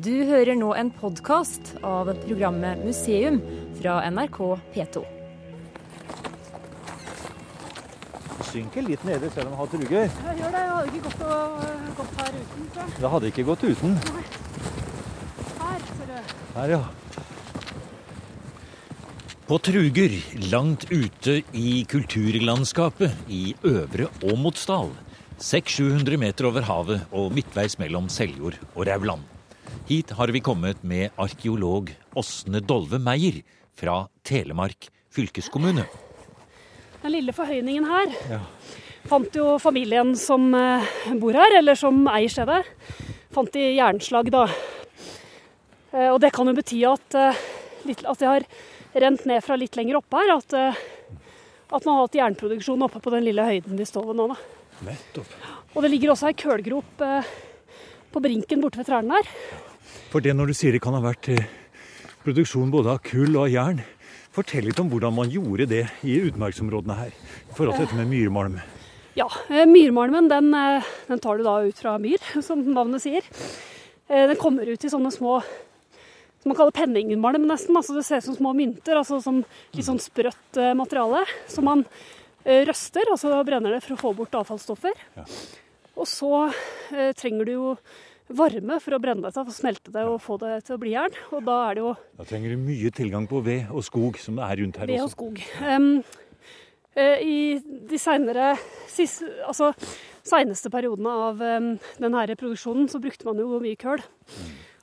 Du hører nå en podkast av programmet Museum fra NRK P2. Det synker litt nede selv om jeg har truger. Jeg gjør det. Jeg hadde ikke gått, og, gått her uten. Så. Det hadde ikke gått uten. Her, ser du. Her, ja. På Truger, langt ute i kulturlandskapet i Øvre Åmotsdal. 600-700 meter over havet og midtveis mellom Seljord og Rauland. Hit har vi kommet med arkeolog Åsne Dolve Meyer fra Telemark fylkeskommune. Den lille forhøyningen her Ja. fant jo familien som eh, bor her, eller som eier stedet, fant de jernslag da. Eh, Og det kan jo bety at, eh, at det har rent ned fra litt lenger oppe her. At, at man har hatt jernproduksjon oppe på den lille høyden de står ved nå. da. Nettopp. Og det ligger også ei kølgrop på brinken borte ved trærne her. For det når du sier det kan ha vært eh, produksjon både av kull og av jern, fortell litt om hvordan man gjorde det i utmarksområdene her. I forhold til dette med myrmalm. Ja, eh, Myrmalmen den, eh, den tar du da ut fra myr, som navnet sier. Den kommer ut i sånne små som man kaller penningmalm nesten. altså Det ser ut som små mynter, altså som litt sånn sprøtt materiale. Som man røster, altså brenner det for å få bort avfallsstoffer. Ja. Og så trenger du jo varme for å brenne dette, for å smelte det og få det til å bli jern. Og da er det jo Da trenger du mye tilgang på ved og skog, som det er rundt her ved og skog. Um, I de senere, sis- altså, seneste periodene av um, denne produksjonen så brukte man jo mye køl.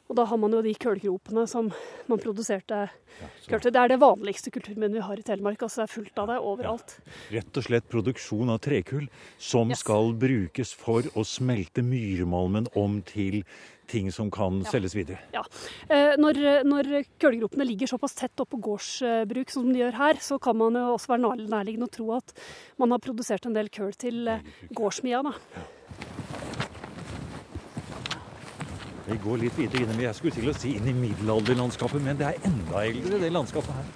Og da har man jo de kølgropene som man produserte ja, til. Det er det vanligste kulturminnet vi har i Telemark. altså Det er fullt av det overalt. Rett og slett produksjon av trekull som Yes. skal brukes for å smelte myrmalmen om til ting som kan Ja. selges videre. Ja. Eh, Når, når kølgropene ligger såpass tett oppå gårdsbruk som de gjør her, så kan man jo også være nærliggende å tro at man har produsert en del køl til eh, gårdsmia. da. Vi går litt videre inn, jeg skulle til å si inn i middelalderlandskapet, men det er enda eldre, det landskapet her.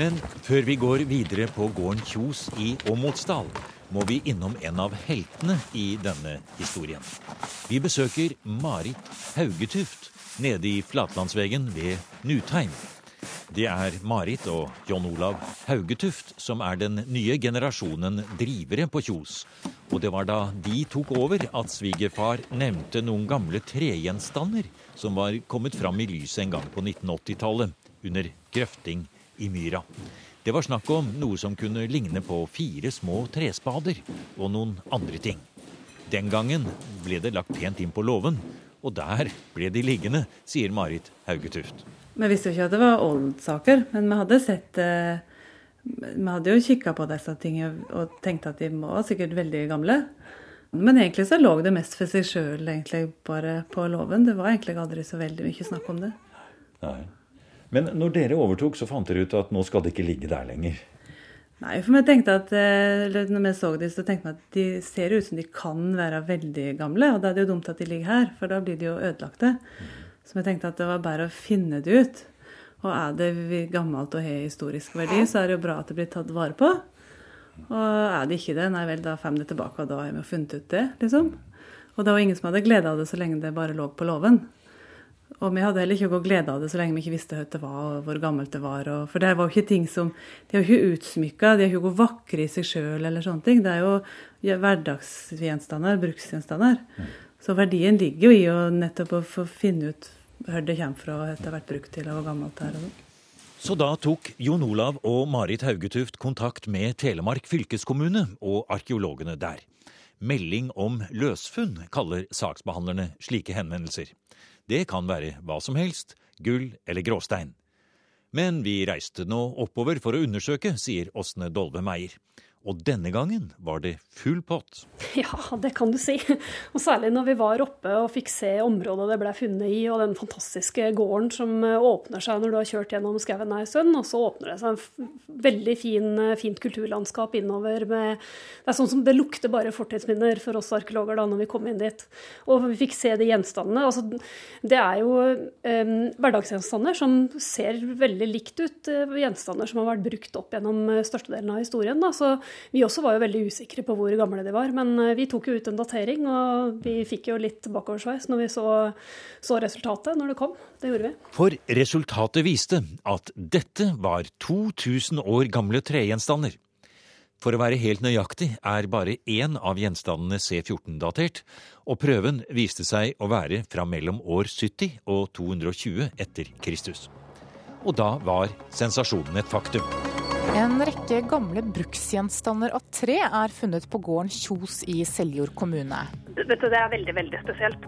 Men før vi går videre på gården Kjos i Åmotsdal, må vi innom en av heltene i denne historien. Vi besøker Marit Haugetuft nede i Flatlandsvegen ved Nutheim. Det er Marit og John Olav Haugetuft som er den nye generasjonen drivere på Kjos. Og det var da de tok over at svigerfar nevnte noen gamle tregjenstander som var kommet fram i lyset en gang på 1980-tallet, under grøfting i myra. Det var snakk om noe som kunne ligne på fire små trespader og noen andre ting. Den gangen ble det lagt pent inn på låven, og der ble de liggende, sier Marit Haugetuft. Vi visste jo ikke at det var oldsaker, men vi hadde sett eh, Vi hadde jo kikka på disse tingene og tenkte at de var sikkert veldig gamle. Men egentlig så lå det mest for seg sjøl, egentlig, bare på låven. Det var egentlig aldri så veldig mye snakk om det. Nei. Men når dere overtok, så fant dere ut at nå skal det ikke ligge der lenger. Nei, for vi tenkte at, eh, eller når vi så de, så tenkte vi at de ser ut som de kan være veldig gamle. Og da er det jo dumt at de ligger her, for da blir de jo ødelagte. Så vi tenkte at det var bare å finne det ut. Og er det gammelt og har historisk verdi, så er det jo bra at det blir tatt vare på. Og er det ikke det, nei vel, da får vi det tilbake, og da har vi funnet ut det, liksom. Og det var ingen som hadde glede av det så lenge det bare lå på låven. Og vi hadde heller ikke gått glede av det så lenge vi ikke visste hva det var, og hvor gammelt det var. Og, for det var jo ikke ting som De er jo ikke utsmykka, de er jo ikke vakre i seg sjøl eller sånne ting. Det er jo hverdagsgjenstander, bruksgjenstander. Så verdien ligger jo i å nettopp å få finne ut hvor det kommer fra, hva det har vært brukt til, og hvor gammelt det er. sånn. Så da tok Jon Olav og Marit Haugetuft kontakt med Telemark fylkeskommune og arkeologene der. Melding om løsfunn kaller saksbehandlerne slike henvendelser. Det kan være hva som helst, gull eller gråstein. Men vi reiste nå oppover for å undersøke, sier Åsne Dolve Meyer. Og denne gangen var det full pott. Ja, det kan du si. Og særlig når vi var oppe og fikk se området det ble funnet i, og den fantastiske gården som eh, åpner seg når du har kjørt gjennom skauen ei stund. Og så åpner det seg en veldig fin, eh, fint kulturlandskap innover med Det er sånn som det lukter bare fortidsminner for oss arkeologer da når vi kom inn dit. Og vi fikk se de gjenstandene. Altså, det er jo eh, hverdagsgjenstander som ser veldig likt ut. eh, Gjenstander som har vært brukt opp gjennom eh, størstedelen av historien. Da. Så vi også var jo veldig usikre på hvor gamle de var. Men eh, vi tok jo ut en datering, og vi fikk jo litt bakoversveis når vi så, så resultatet når det kom. Det gjorde vi. For resultatet viste at dette var 2000 år gamle tregjenstander. For å være helt nøyaktig er bare én av gjenstandene C14-datert, og prøven viste seg å være fra mellom år 70 og 220 etter Kristus. Og da var sensasjonen et faktum. En rekke gamle bruksgjenstander av tre er funnet på gården Kjos i Seljord kommune. Vet du, Det er veldig veldig spesielt.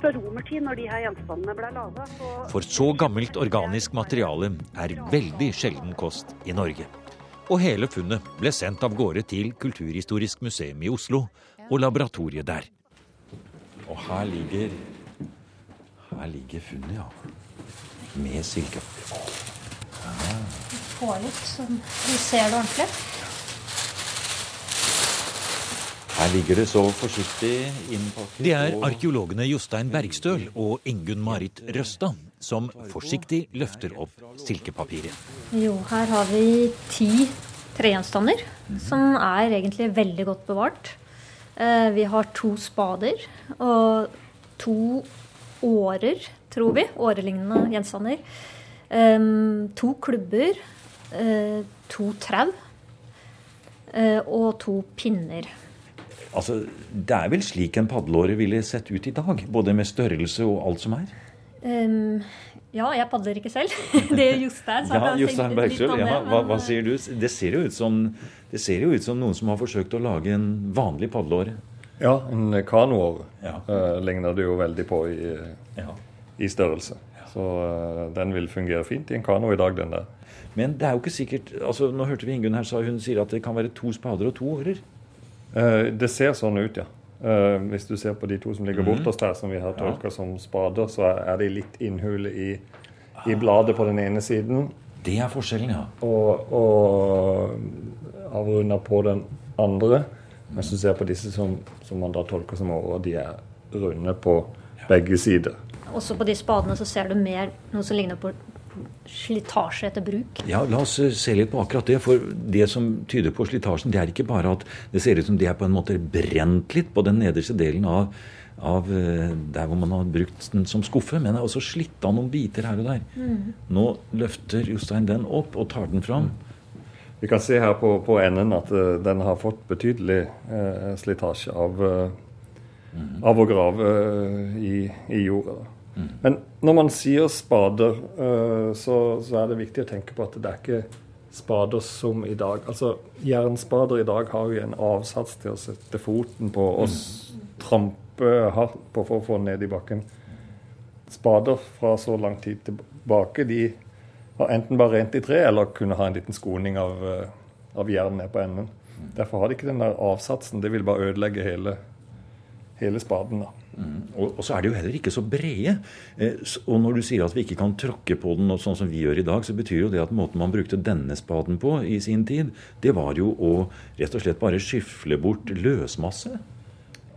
Fra romertid, når de her gjenstandene ble laga så... For så gammelt organisk materiale er veldig sjelden kost i Norge. Og hele funnet ble sendt av gårde til Kulturhistorisk museum i Oslo og laboratoriet der. Og her ligger Her ligger funnet, ja. Med silkepapir. Få litt, så du ser det ordentlig. Her ligger det så forsiktig innpakket. Det er arkeologene Jostein Bergstøl og Ingunn Marit Røstad som forsiktig løfter opp silkepapiret. Jo, her har vi ti tregjenstander som er egentlig veldig godt bevart. Eh, vi har to spader og to årer, tror vi. Årelignende gjenstander. To klubber. Eh, To trau. eh, Og to pinner. Altså, Det er vel slik en padleåre ville sett ut i dag? Både med størrelse og alt som er? Um, ja, jeg padler ikke selv. det er Jostein. så Ja, Jostein om ja, hva, hva sier du? Det ser, jo ut som, det ser jo ut som noen som har forsøkt å lage en vanlig padleåre. Ja, en kanoåre Ja. Uh, ligner det jo veldig på i, Ja. i størrelse. Så uh, den vil fungere fint i en kano i dag, den der. Men det er jo ikke sikkert altså Nå hørte vi Ingunn her, sa hun sier at det kan være to spader og to årer. Eh, det ser sånn ut, ja. Eh, hvis du ser på de to som ligger mm. bortest her, som vi har tolka som spader, så er de litt innhule i, i bladet på den ene siden Det er forskjellen, ja. og, og avrunda på den andre. Mens du ser på disse som, som man da tolker som årer, de er runde på begge sider. Også på de spadene så ser du mer noe som ligner på slitasje etter bruk. Ja, La oss eh, se litt på akkurat det. For det som tyder på slitasjen, det er ikke bare at det ser ut som det er på en måte brent litt på den nederste delen av, av eh, der hvor man har brukt den som skuffe, men det er også slitt av noen biter her og der. Nå løfter Jostein den opp og tar den fram. Vi kan se her på, på enden at uh, den har fått betydelig uh, slitasje av, eh, av å grave i, i jorda. Mm. Men når man sier spader, eh, så, så er det viktig å tenke på at det er ikke spader som i dag. Altså, Jernspader i dag har jo en avsats til å sette foten på og trampe hardt på for å få den ned i bakken. Spader fra så lang tid tilbake, de har enten bare rent i tre, eller kunne ha en liten skoning av, eh, av jern ned på enden. Derfor har de ikke den der avsatsen. Det vil bare ødelegge hele, hele spaden. da. Og, og så er de jo heller ikke så brede. Eh, og når du sier at vi ikke kan tråkke på den og sånn som vi gjør i dag, så betyr jo det at måten man brukte denne spaden på i sin tid, det var jo å rett og slett bare skyfle bort løsmasse.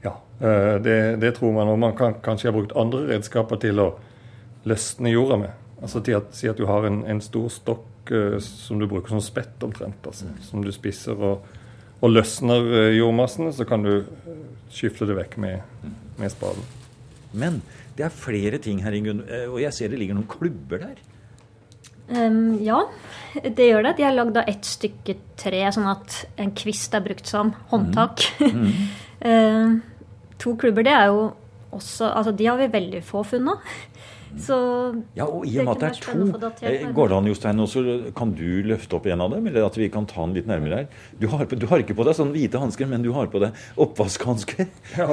Ja, eh, det, det tror man. Og man kan kanskje ha brukt andre redskaper til å løsne jorda med. Altså til at, Si at du har en, en stor stokk eh, som du bruker som spett omtrent, altså, som du spisser og, og løsner eh, jordmassene, så kan du skifte det vekk med, med spaden. Men det er flere ting her, Ingunn. eh, Og jeg ser det ligger noen klubber der. Um, ja, det gjør det. De er lagd av ett stykke tre, sånn at en kvist er brukt som håndtak. Eh, to klubber, det er jo også Altså, de har vi veldig få funn av. Så Ja, og i og med at det er to. Går det an, Jostein, også, kan du løfte opp en av dem? Eller at vi kan ta den litt nærmere her? Du har, på, du har ikke på deg sånne hvite hansker, men du har på deg oppvaskhansker. Ja,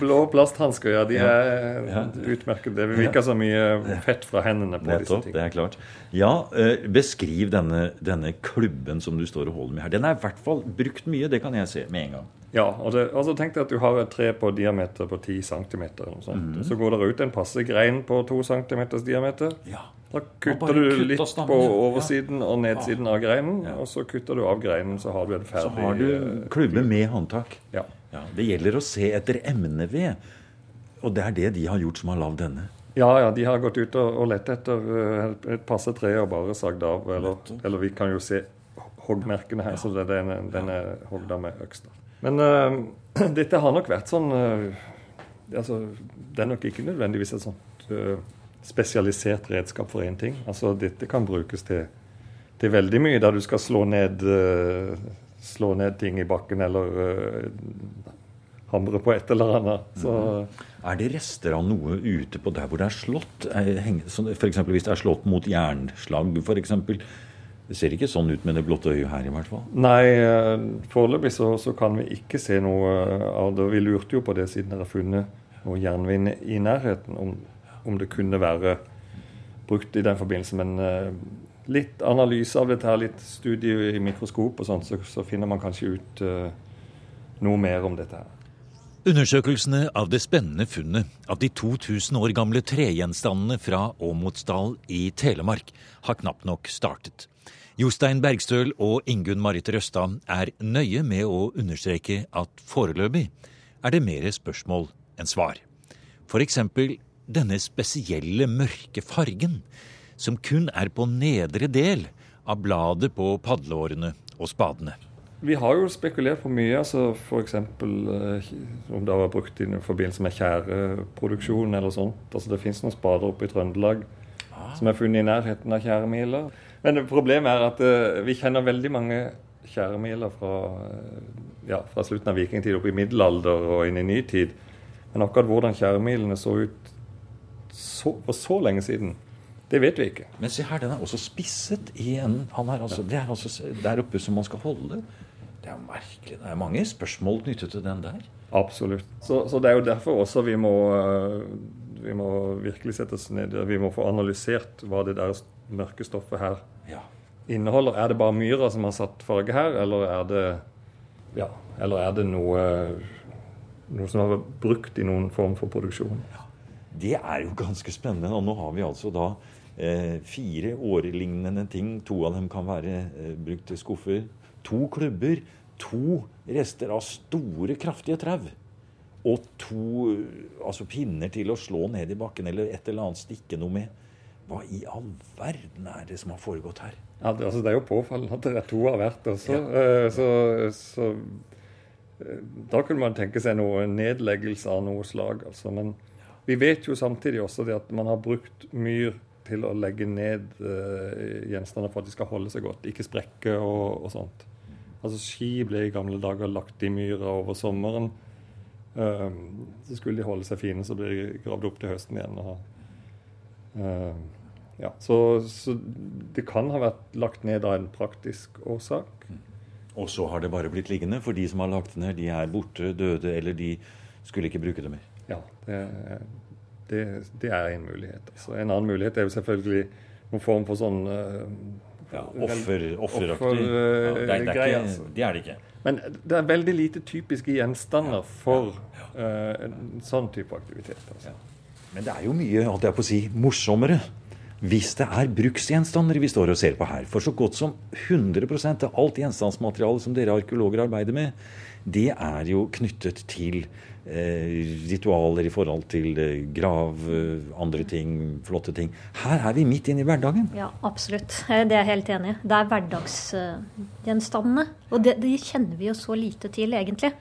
blå plasthansker, ja. De er Ja. utmerket. Det vil ikke så mye fett fra hendene på disse Nettopp, det er klart. Ja, eh, beskriv denne, denne klubben som du står og holder med her. Den er i hvert fall brukt mye, det kan jeg se med en gang. Ja, og, det, altså så tenk deg at du har et tre på diameter på 10 cm. Mhm. Så går det ut en passe grein på 2 cm diameter. Ja. Da kutter du litt stammen, på oversiden og nedsiden av greinen, og så kutter du av greinen, så har du en ferdig Så har du eh, klubbe med håndtak. Ja. Ja, det gjelder å se etter emneved. Og det er det de har gjort som har lagd denne. ja, ja, de har gått ut og, og lett etter eh, et passe tre og bare sagd av. Eller, eller vi kan jo se hoggmerkene her, så den, den er hogd av med øks. Men uh, dette har nok vært sånn uh, altså, Det er nok ikke nødvendigvis et sånt uh, spesialisert redskap for én ting. Altså, dette kan brukes til, til, veldig mye, der du skal slå ned, slå ned ting i bakken eller hamre på et eller annet. Så, mm. Er det rester av noe ute på der hvor det er slått? F.eks. hvis det er slått mot jernslag, f.eks. Det ser ikke sånn ut med det blotte øyet her, i hvert fall. Nei, eh, foreløpig så, så, kan vi ikke se noe av det. Vi lurte jo på det siden dere har funnet noe jernvin i nærheten, om, om, det kunne være brukt i den forbindelse. Men uh, litt analyse av dette, her, litt studie i mikroskop og sånt, så, så finner man kanskje ut uh, noe mer om dette her. Undersøkelsene av det spennende funnet av de 2000 år gamle tregjenstandene fra Åmotsdal i Telemark har knapt nok startet. Jostein Bergstøl og Ingunn Marit Røstad er nøye med å understreke at foreløpig er det mer spørsmål enn svar. F.eks. denne spesielle mørke fargen, som kun er på nedre del av bladet på padleårene og spadene. Vi har jo spekulert på mye, altså f.eks. Eh, om det har vært brukt i forbindelse med tjæreproduksjon eller sånt. Altså Det finnes noen spader oppe i Trøndelag ah. som er funnet i nærheten av tjæremiler. Men problemet er at uh, vi kjenner veldig mange tjæremiler fra, ja, fra slutten av vikingtid opp i middelalder og inn i ny tid. Men akkurat hvordan tjæremilene så ut så, for så lenge siden, det vet vi ikke. Men se her, den er også spisset i enden. Altså, det er altså der oppe som man skal holde. Det er jo merkelig. Det er mange spørsmål knyttet til den der. Absolutt. Så, så det er jo derfor også vi må, eh, vi må virkelig sette oss ned Vi må få analysert hva det der mørke stoffet her ja. inneholder. Er det bare myra som har satt farge her, eller er det, ja, eller er det noe, noe som har vært brukt i noen form for produksjon? Ja. Det er jo ganske spennende. Og nå har vi altså da eh, fire årlignende ting. To av dem kan være eh, brukt til skuffer to klubber, to rester av store, kraftige trau. Og to altså pinner til å slå ned i bakken eller et eller annet stikke noe med. Hva i all verden er det som har foregått her? Ja, det, altså, det er jo påfallende at det er to av hvert også. Ja. Uh, så, så uh, da kunne man tenke seg noe nedleggelse av noe slag. Altså. Men vi vet jo samtidig også det at man har brukt myr til å legge ned uh, gjenstander for at de skal holde seg godt, ikke sprekke og, og sånt. Altså Ski ble i gamle dager lagt i myra over sommeren. Um, så skulle de holde seg fine, så ble de gravd opp til høsten igjen. Og, uh, ja, så, så, det kan ha vært lagt ned av en praktisk årsak. Og så har det bare blitt liggende, for de som har lagt det ned, de er borte, døde, eller de skulle ikke bruke det mer. Ja, det, det, det er en mulighet. Altså, en annen mulighet er jo selvfølgelig noen form for sånn ja, offer, offeraktig. Ja, det, er, det, er ikke, altså. det er det ikke. Men det er veldig lite typiske gjenstander for uh, en sånn type aktivitet. Altså. Men det er jo mye holdt jeg på å si, morsommere hvis det er bruksgjenstander vi står og ser på her. For så godt som 100% av alt gjenstandsmateriale som dere arkeologer arbeider med, det er jo knyttet til Eh, ritualer i forhold til eh, grav, eh, andre ting, flotte ting. Her er vi midt inne i hverdagen. Ja, absolutt. Det er jeg helt enig i. Det er hverdagsgjenstandene. Og det, det, kjenner vi jo så lite til, egentlig.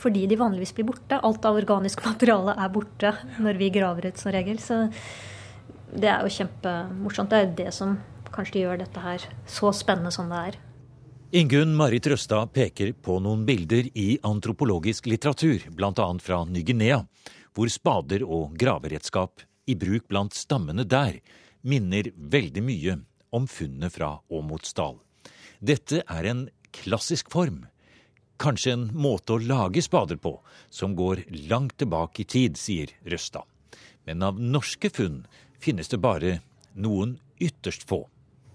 Fordi de vanligvis blir borte. Alt av organisk materiale er borte når vi graver ut, som regel. Så det er jo kjempemorsomt. Det er jo det som kanskje gjør dette her så spennende som det er. Ingunn Marit Røstad peker på noen bilder i antropologisk litteratur, bl.a. fra Ny-Guinea, hvor spader og graveredskap i bruk blant stammene der minner veldig mye om funnet fra Åmotsdal. Dette er en klassisk form, kanskje en måte å lage spader på som går langt tilbake i tid, sier Røstad. Men av norske funn finnes det bare noen ytterst få.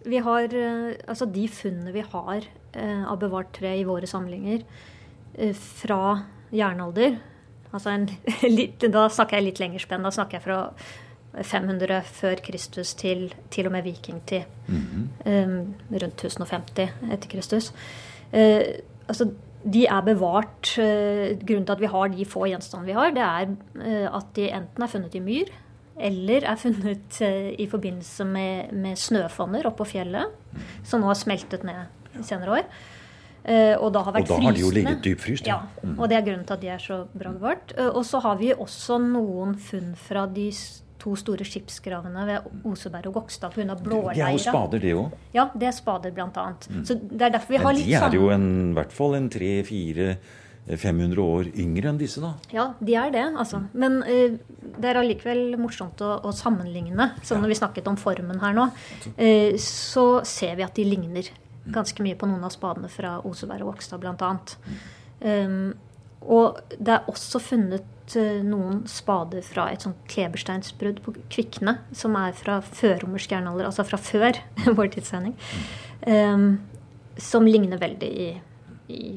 Vi har, eh, altså De funnene vi har eh, av bevart tre i våre samlinger eh, fra jernalder altså en, Da snakker jeg litt lenger spenn. Da snakker jeg fra 500 før Kristus til til og med vikingtid. Mm -hmm. rundt 1050 etter Kristus. altså, de er bevart. Grunnen til at vi har de få gjenstandene vi har, det er at de enten er funnet i myr eller er funnet eh, i forbindelse med, med snøfonner oppå fjellet, som nå har smeltet ned. i senere år. Uh, og da har vært og da har de jo ligget dypfryst? Ja, ja. og det er grunnen til at de er så bra bevart. Uh, og så har vi også noen funn fra de to store skipsgravene ved Oseberg og Gokstad pga. blåleira. De er jo spader, det òg? Ja, det er spader bl.a. Mm. Så det er derfor vi har litt de er jo i hvert fall en tre, fire 500 år yngre enn disse, da? Ja, de er det. altså. Men uh, det er allikevel morsomt å, å sammenligne. Så når vi snakket om formen her nå, uh, så ser vi at de ligner ganske mye på noen av spadene fra Oseberg og Vokstad bl.a. Um, og det er også funnet uh, noen spader fra et sånt klebersteinsbrudd på Kvikne, som er fra førromersk jernalder, altså fra før vår tidsregning, um, som ligner veldig i, i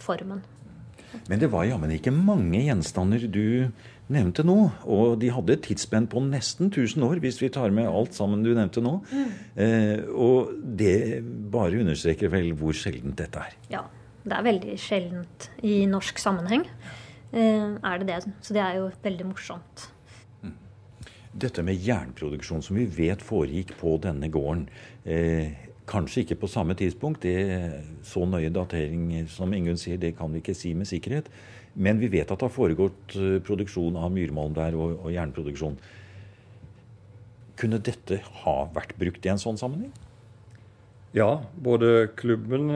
formen. Men det var jammen ikke mange gjenstander du nevnte nå. Og de hadde et tidsspenn på nesten 1000 år, hvis vi tar med alt sammen du nevnte nå. Mm. Eh, og det bare understreker vel hvor sjeldent dette er. Ja, det er veldig sjeldent i norsk sammenheng. Eh, er det det. Så det er jo veldig morsomt. Mm. Dette med jernproduksjon, som vi vet foregikk på denne gården. Eh, Kanskje ikke på samme tidspunkt. Det, så nøye datering som Ingunn sier, det kan vi ikke si med sikkerhet. Men vi vet at det har foregått eh, produksjon av myrmalm der, og, og jernproduksjon. Kunne dette ha vært brukt i en sånn sammenheng? Ja, både klubben,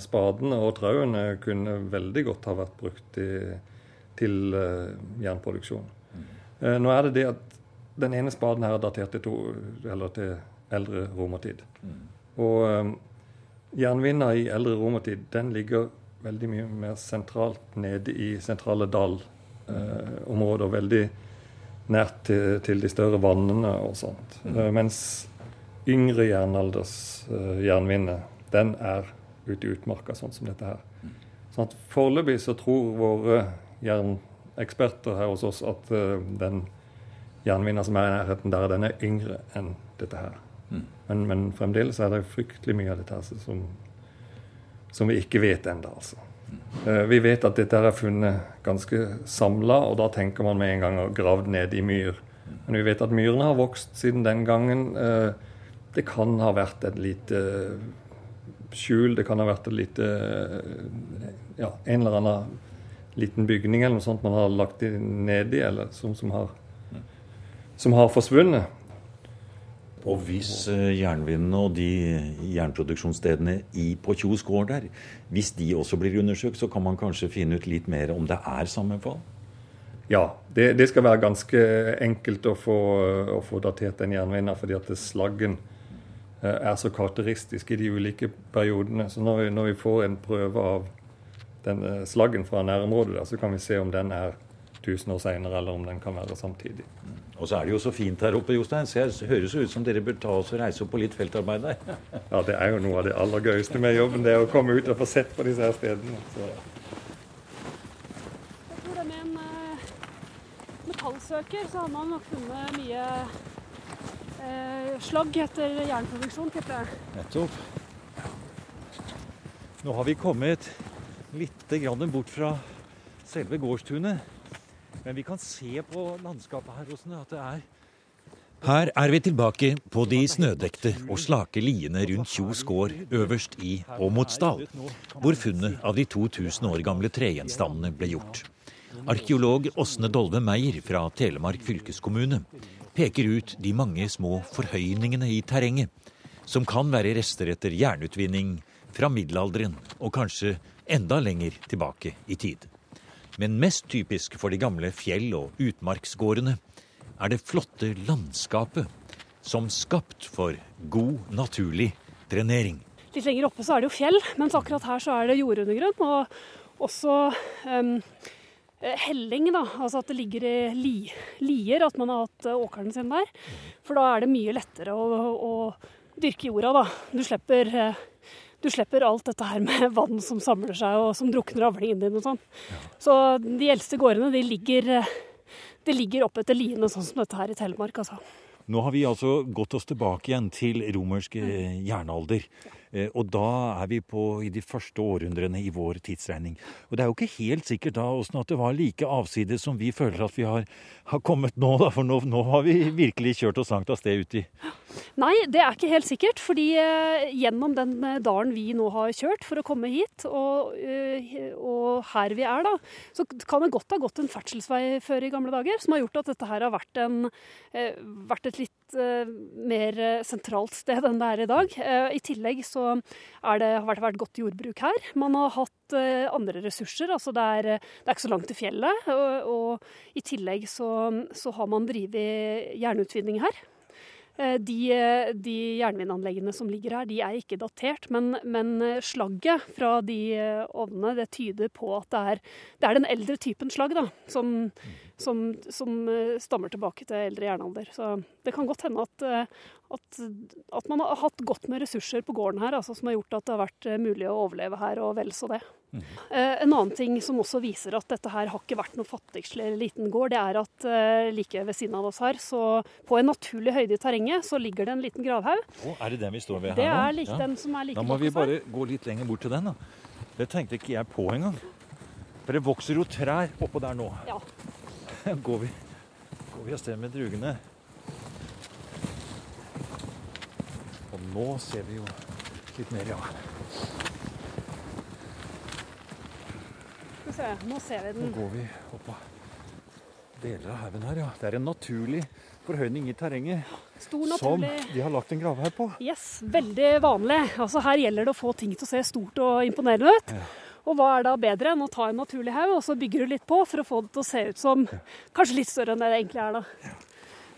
spadene og trauene kunne veldig godt ha vært brukt i, til jernproduksjon. Mm. Nå er det det at den ene spaden her er datert til, to, til eldre romertid. Mm. Og um, jernvinna i eldre romertid den ligger veldig mye mer sentralt nede i sentrale dalområder. Uh, veldig nært til, til, de større vannene og sånt. Mm. Uh, mens yngre jernalders uh, jernvinne, den er ute i utmarka, sånn som dette her. Mm. Sånn at Foreløpig så tror våre jerneksperter her hos oss at uh, den jernvinna som er i nærheten der, den er yngre enn dette her. Men, men, fremdeles er det fryktelig mye av dette som, som vi ikke vet ennå. Altså. Uh, vi vet at dette er funnet ganske samla, og da tenker man med en gang gravd ned i myr. Men vi vet at myrene har vokst siden den gangen. Uh, det kan ha vært et lite skjul, det kan ha vært et lite ja, en eller annen liten bygning eller noe sånt man har lagt nedi, eller som, som, har, som har forsvunnet. Og hvis jernvinene og de jernproduksjonsstedene i, på Kjos gård der, hvis de også blir undersøkt, så kan man kanskje finne ut litt mer om det er sammenfall? Ja, det, det skal være ganske enkelt å få, å få datert en jernvinner, fordi at slaggen er så karakteristisk i de ulike periodene. Så når vi, når vi får en prøve av den slaggen fra nærområdet, der, så kan vi se om den er 1000 år seinere, eller om den kan være samtidig. Og så er det jo så fint her oppe, Jostein. Så det høres ut som dere bør ta oss og reise opp på litt feltarbeid der. ja, det er jo noe av det aller gøyeste med jobben, det er å komme ut og få sett på disse her stedene. Så. Jeg tror det med en uh, metallsøker så har man nok funnet mye uh, slagg etter jernproduksjon, tipper jeg. Nettopp. Nå har vi kommet litt bort fra selve gårdstunet. Men vi kan se på landskapet her åssen det er her er vi tilbake på de snødekte og slake liene rundt Kjos gård øverst i Åmotsdal, hvor funnet av de 2000 år gamle tregjenstandene ble gjort. Arkeolog Åsne Dolve Meyer fra Telemark fylkeskommune peker ut de mange små forhøyningene i terrenget, som kan være rester etter jernutvinning fra middelalderen og kanskje enda lenger tilbake i tid. Men mest typisk for de gamle fjell- og utmarksgårdene er det flotte landskapet som skapt for god, naturlig drenering. Litt lenger oppe så er det jo fjell, mens akkurat her så er det jordundergrunn. Og også um, helling, da. Altså at det ligger i li, lier, at man har hatt åkeren sin der. For da er det mye lettere å, å dyrke jorda, da. Du slipper uh, du slipper alt dette her med vann som samler seg og som drukner avlingen din og sånn. Ja. Så de eldste gårdene de ligger, de ligger opp etter liene, sånn som dette her i Telemark. altså. Nå har vi altså gått oss tilbake igjen til romersk mm. jernalder. Eh, og da er vi på i de første århundrene i vår tidsregning. Og det er jo ikke helt sikkert da åssen at det var like avsides som vi føler at vi har, har kommet nå, da. For nå, nå, har vi virkelig kjørt oss langt av sted uti. Nei, det er ikke helt sikkert. fordi eh, gjennom den eh, dalen vi nå har kjørt for å komme hit, og, eh, og, her vi er, da, så kan det godt ha gått en ferdselsvei før i gamle dager, som har gjort at dette her har vært, en, eh, vært et litt eh, mer sentralt sted enn det er i dag. I tillegg så har det vært godt jordbruk her. Man har hatt andre ressurser. altså Det er, det er ikke så langt til fjellet. Og, og i tillegg så, så har man drevet jernutvinning her. Eh, de, de jernvinanleggene som ligger her, de er ikke datert, men, men eh, slagget fra de eh, ovnene det tyder på at det er, det er den eldre typen slagg da, som, som, som, stammer tilbake til eldre jernalder. Så det kan godt hende at, at, at man har hatt godt med ressurser på gården her, altså, som har gjort at det har vært mulig å overleve her, og vel så det. Mm. En annen ting som også viser at dette her har ikke vært noe fattigslig liten gård, det er at uh, like ved siden av oss her, så på en naturlig høyde i terrenget, så ligger det en liten gravhaug. Oh, er det den vi står ved her det nå? Det er like, ja. den som er like Da må vi bare gå litt lenger bort til den, da. Det tenkte ikke jeg på engang. For det vokser jo trær oppå der nå. Ja. går, vi, går vi av sted med drugene. Og nå ser vi jo litt mer, ja. Se, nå ser vi den. Nå går vi opp av deler av haugen her, ja. Det er en naturlig forhøyning i terrenget. Stor. Som de har lagt en gravhaug på. Yes, veldig vanlig. Altså Her gjelder det å få ting til å se stort og imponerende ut. Ja. Og hva er da bedre enn å ta en naturlig haug, og så bygger du litt på for å få det til å se ut som ja. kanskje litt større enn det det egentlig er, da. Ja.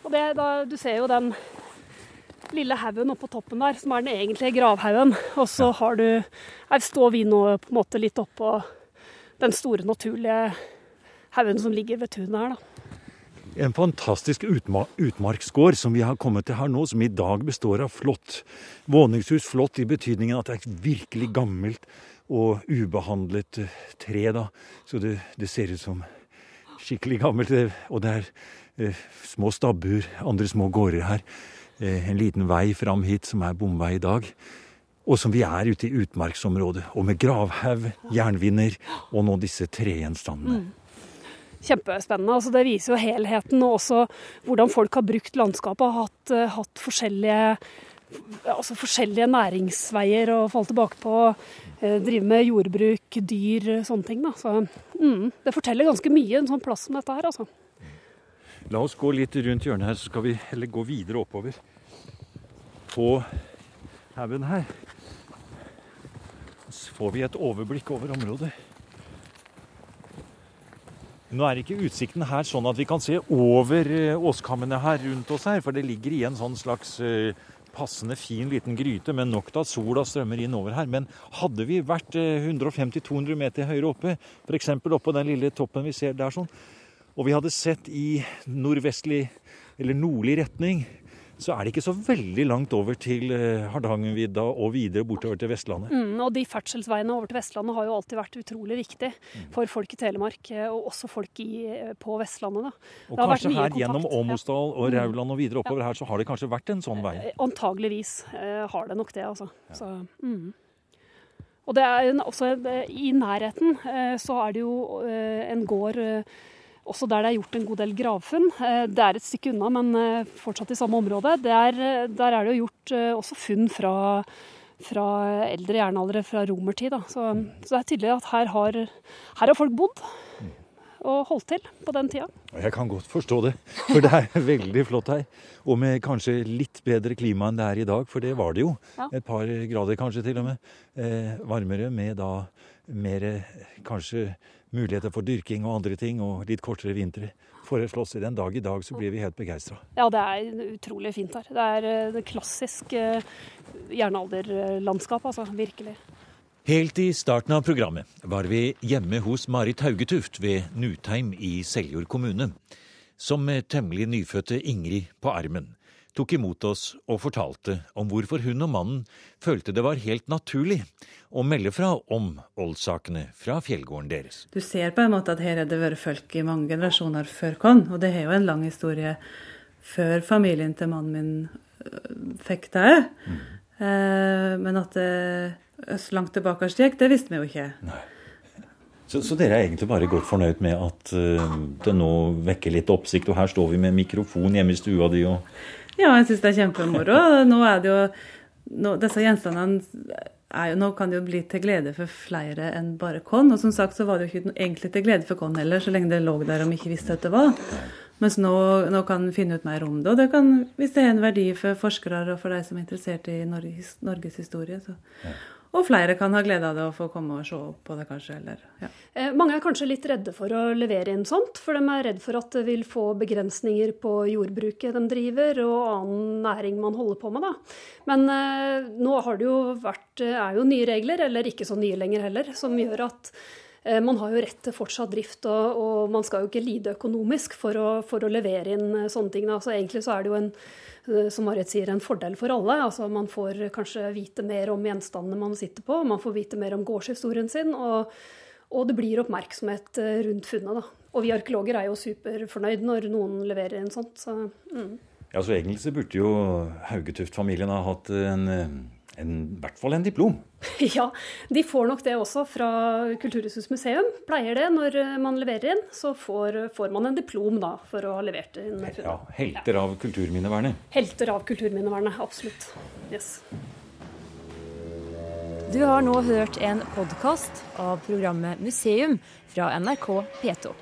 Og det, da, Du ser jo den lille haugen oppå toppen der, som er den egentlige gravhaugen. Og så har du Her står vi nå på en måte litt oppå den store naturlige haugen som ligger ved tunet her. da. En fantastisk utma utmarksgård som vi har kommet til her nå, som i dag består av flott våningshus. Flott i betydningen at det er et virkelig gammelt og ubehandlet eh, tre. da. Så det, det ser ut som skikkelig gammelt. Eh, og det er eh, små stabbur, andre små gårder her. Eh, en liten vei fram hit som er bomvei i dag. Og som vi er ute i utmarksområdet. Og med gravhaug, jernvinner og nå disse tregjenstandene. Mm. Kjempespennende. Altså, det viser jo helheten og også hvordan folk har brukt landskapet. Har hatt, uh, hatt forskjellige, altså forskjellige, næringsveier å falle tilbake på. Uh, drive med jordbruk, dyr, sånne ting. Da. Så, mm, det forteller ganske mye, en sånn plass som dette her. Altså. La oss gå litt rundt hjørnet her, så skal vi heller gå videre oppover. På haugen her så får vi et overblikk over området. Nå er ikke utsikten her sånn at vi kan se over eh, åskammene her rundt oss her, for det ligger i en sånn slags eh, passende fin liten gryte men nok til at sola strømmer inn over her. Men hadde vi vært 150-200 eh, meter høyere oppe, f.eks. oppå den lille toppen vi ser der sånn, og vi hadde sett i nordvestlig eller nordlig retning, så er det ikke så veldig langt over til eh, Hardangervidda og videre bortover til Vestlandet. Mm, og de ferdselsveiene over til Vestlandet har jo alltid vært utrolig viktig mm. for folk i Telemark, eh, og også folk i, eh, på Vestlandet. Da. Og kanskje her kontakt. gjennom Åmosdal og mm. Rauland og videre oppover ja. her, så har det kanskje vært en sånn vei? Antageligvis har det nok det, altså. Ja. Så, mm. Og det er også I nærheten så er det jo en gård også der det er gjort en god del gravfunn. Eh, det er et stykke unna, men eh, fortsatt i samme område. Der, eh, der er det jo gjort også funn fra, fra eldre jernaldere, fra romertid. Så, så, det er tydelig at her har, her har folk bodd og holdt til på den tida. Jeg kan godt forstå det, for det er veldig flott her. Og med kanskje litt bedre klima enn det er i dag, for det var det jo. Ja. Et par grader kanskje til og med. Eh, varmere med da mer kanskje muligheter for dyrking og andre ting, og litt kortere vintre. Foreslås det en dag i dag, så blir vi helt begeistra. Ja, det er utrolig fint her. Det er eh, det klassiske eh, jernalderlandskapet, altså. Virkelig. Helt i starten av programmet var vi hjemme hos Marit Haugetuft ved Nutheim i Seljord kommune, som med temmelig nyfødte Ingrid på armen tok imot oss og fortalte om hvorfor hun og mannen følte det var helt naturlig å melde fra om oldsakene fra fjellgården deres. Du ser på en måte at her har det vært folk i mange generasjoner før oss, og det har jo en lang historie før familien til mannen min øh, fikk det. Mm. Eh, men at det så langt tilbake gikk, det visste vi jo ikke. Nei. Så, så, dere er egentlig bare godt fornøyd med at uh, det nå vekker litt oppsikt, og her står vi med mikrofon hjemme i stua di og Ja, jeg syns det er kjempemoro. Nå er det jo nå, Disse gjenstandene jo, nå kan det jo bli til glede for flere enn bare Kon. Og som sagt så var det jo ikke egentlig til glede for Kon heller, så lenge det lå der og vi ikke visste at det var. Mens nå, nå kan en finne ut mer om det. Og det kan, hvis det er en verdi for forskere og for de som er interessert i Norges, Norges historie, så ja. Og flere kan ha glede av det og få komme og se på det, kanskje. Eller, ja. eh, mange er kanskje litt redde for å levere inn sånt, for de er redd for at det vil få begrensninger på jordbruket de driver, og annen næring man holder på med. Da. Men eh, nå har det jo vært, eh, er jo nye regler, eller ikke så nye lenger heller, som gjør at man har jo rett til fortsatt drift, og, og man skal jo ikke lide økonomisk for å, for å levere inn eh, sånne ting. Altså, egentlig så er det jo en Eh, som Marit sier, en fordel for alle. Altså Man får kanskje vite mer om gjenstandene man sitter på, man får vite mer om gårdshistorien sin. og, og det blir oppmerksomhet eh, rundt funnet. da. Og vi arkeologer er jo superfornøyd når noen leverer inn sånt. Så, mm. Ja, så Egentlig så burde jo Haugetuft-familien ha hatt en en, i hvert fall en diplom. Ja, de får nok det også fra Kulturhusets museum. Pleier det når man leverer inn. Så får, får man en diplom da, for å ha levert inn. Ja, Helter av kulturminnevernet. Helter av kulturminnevernet, absolutt. Yes. Du har nå hørt en podkast av programmet Museum fra NRK P2.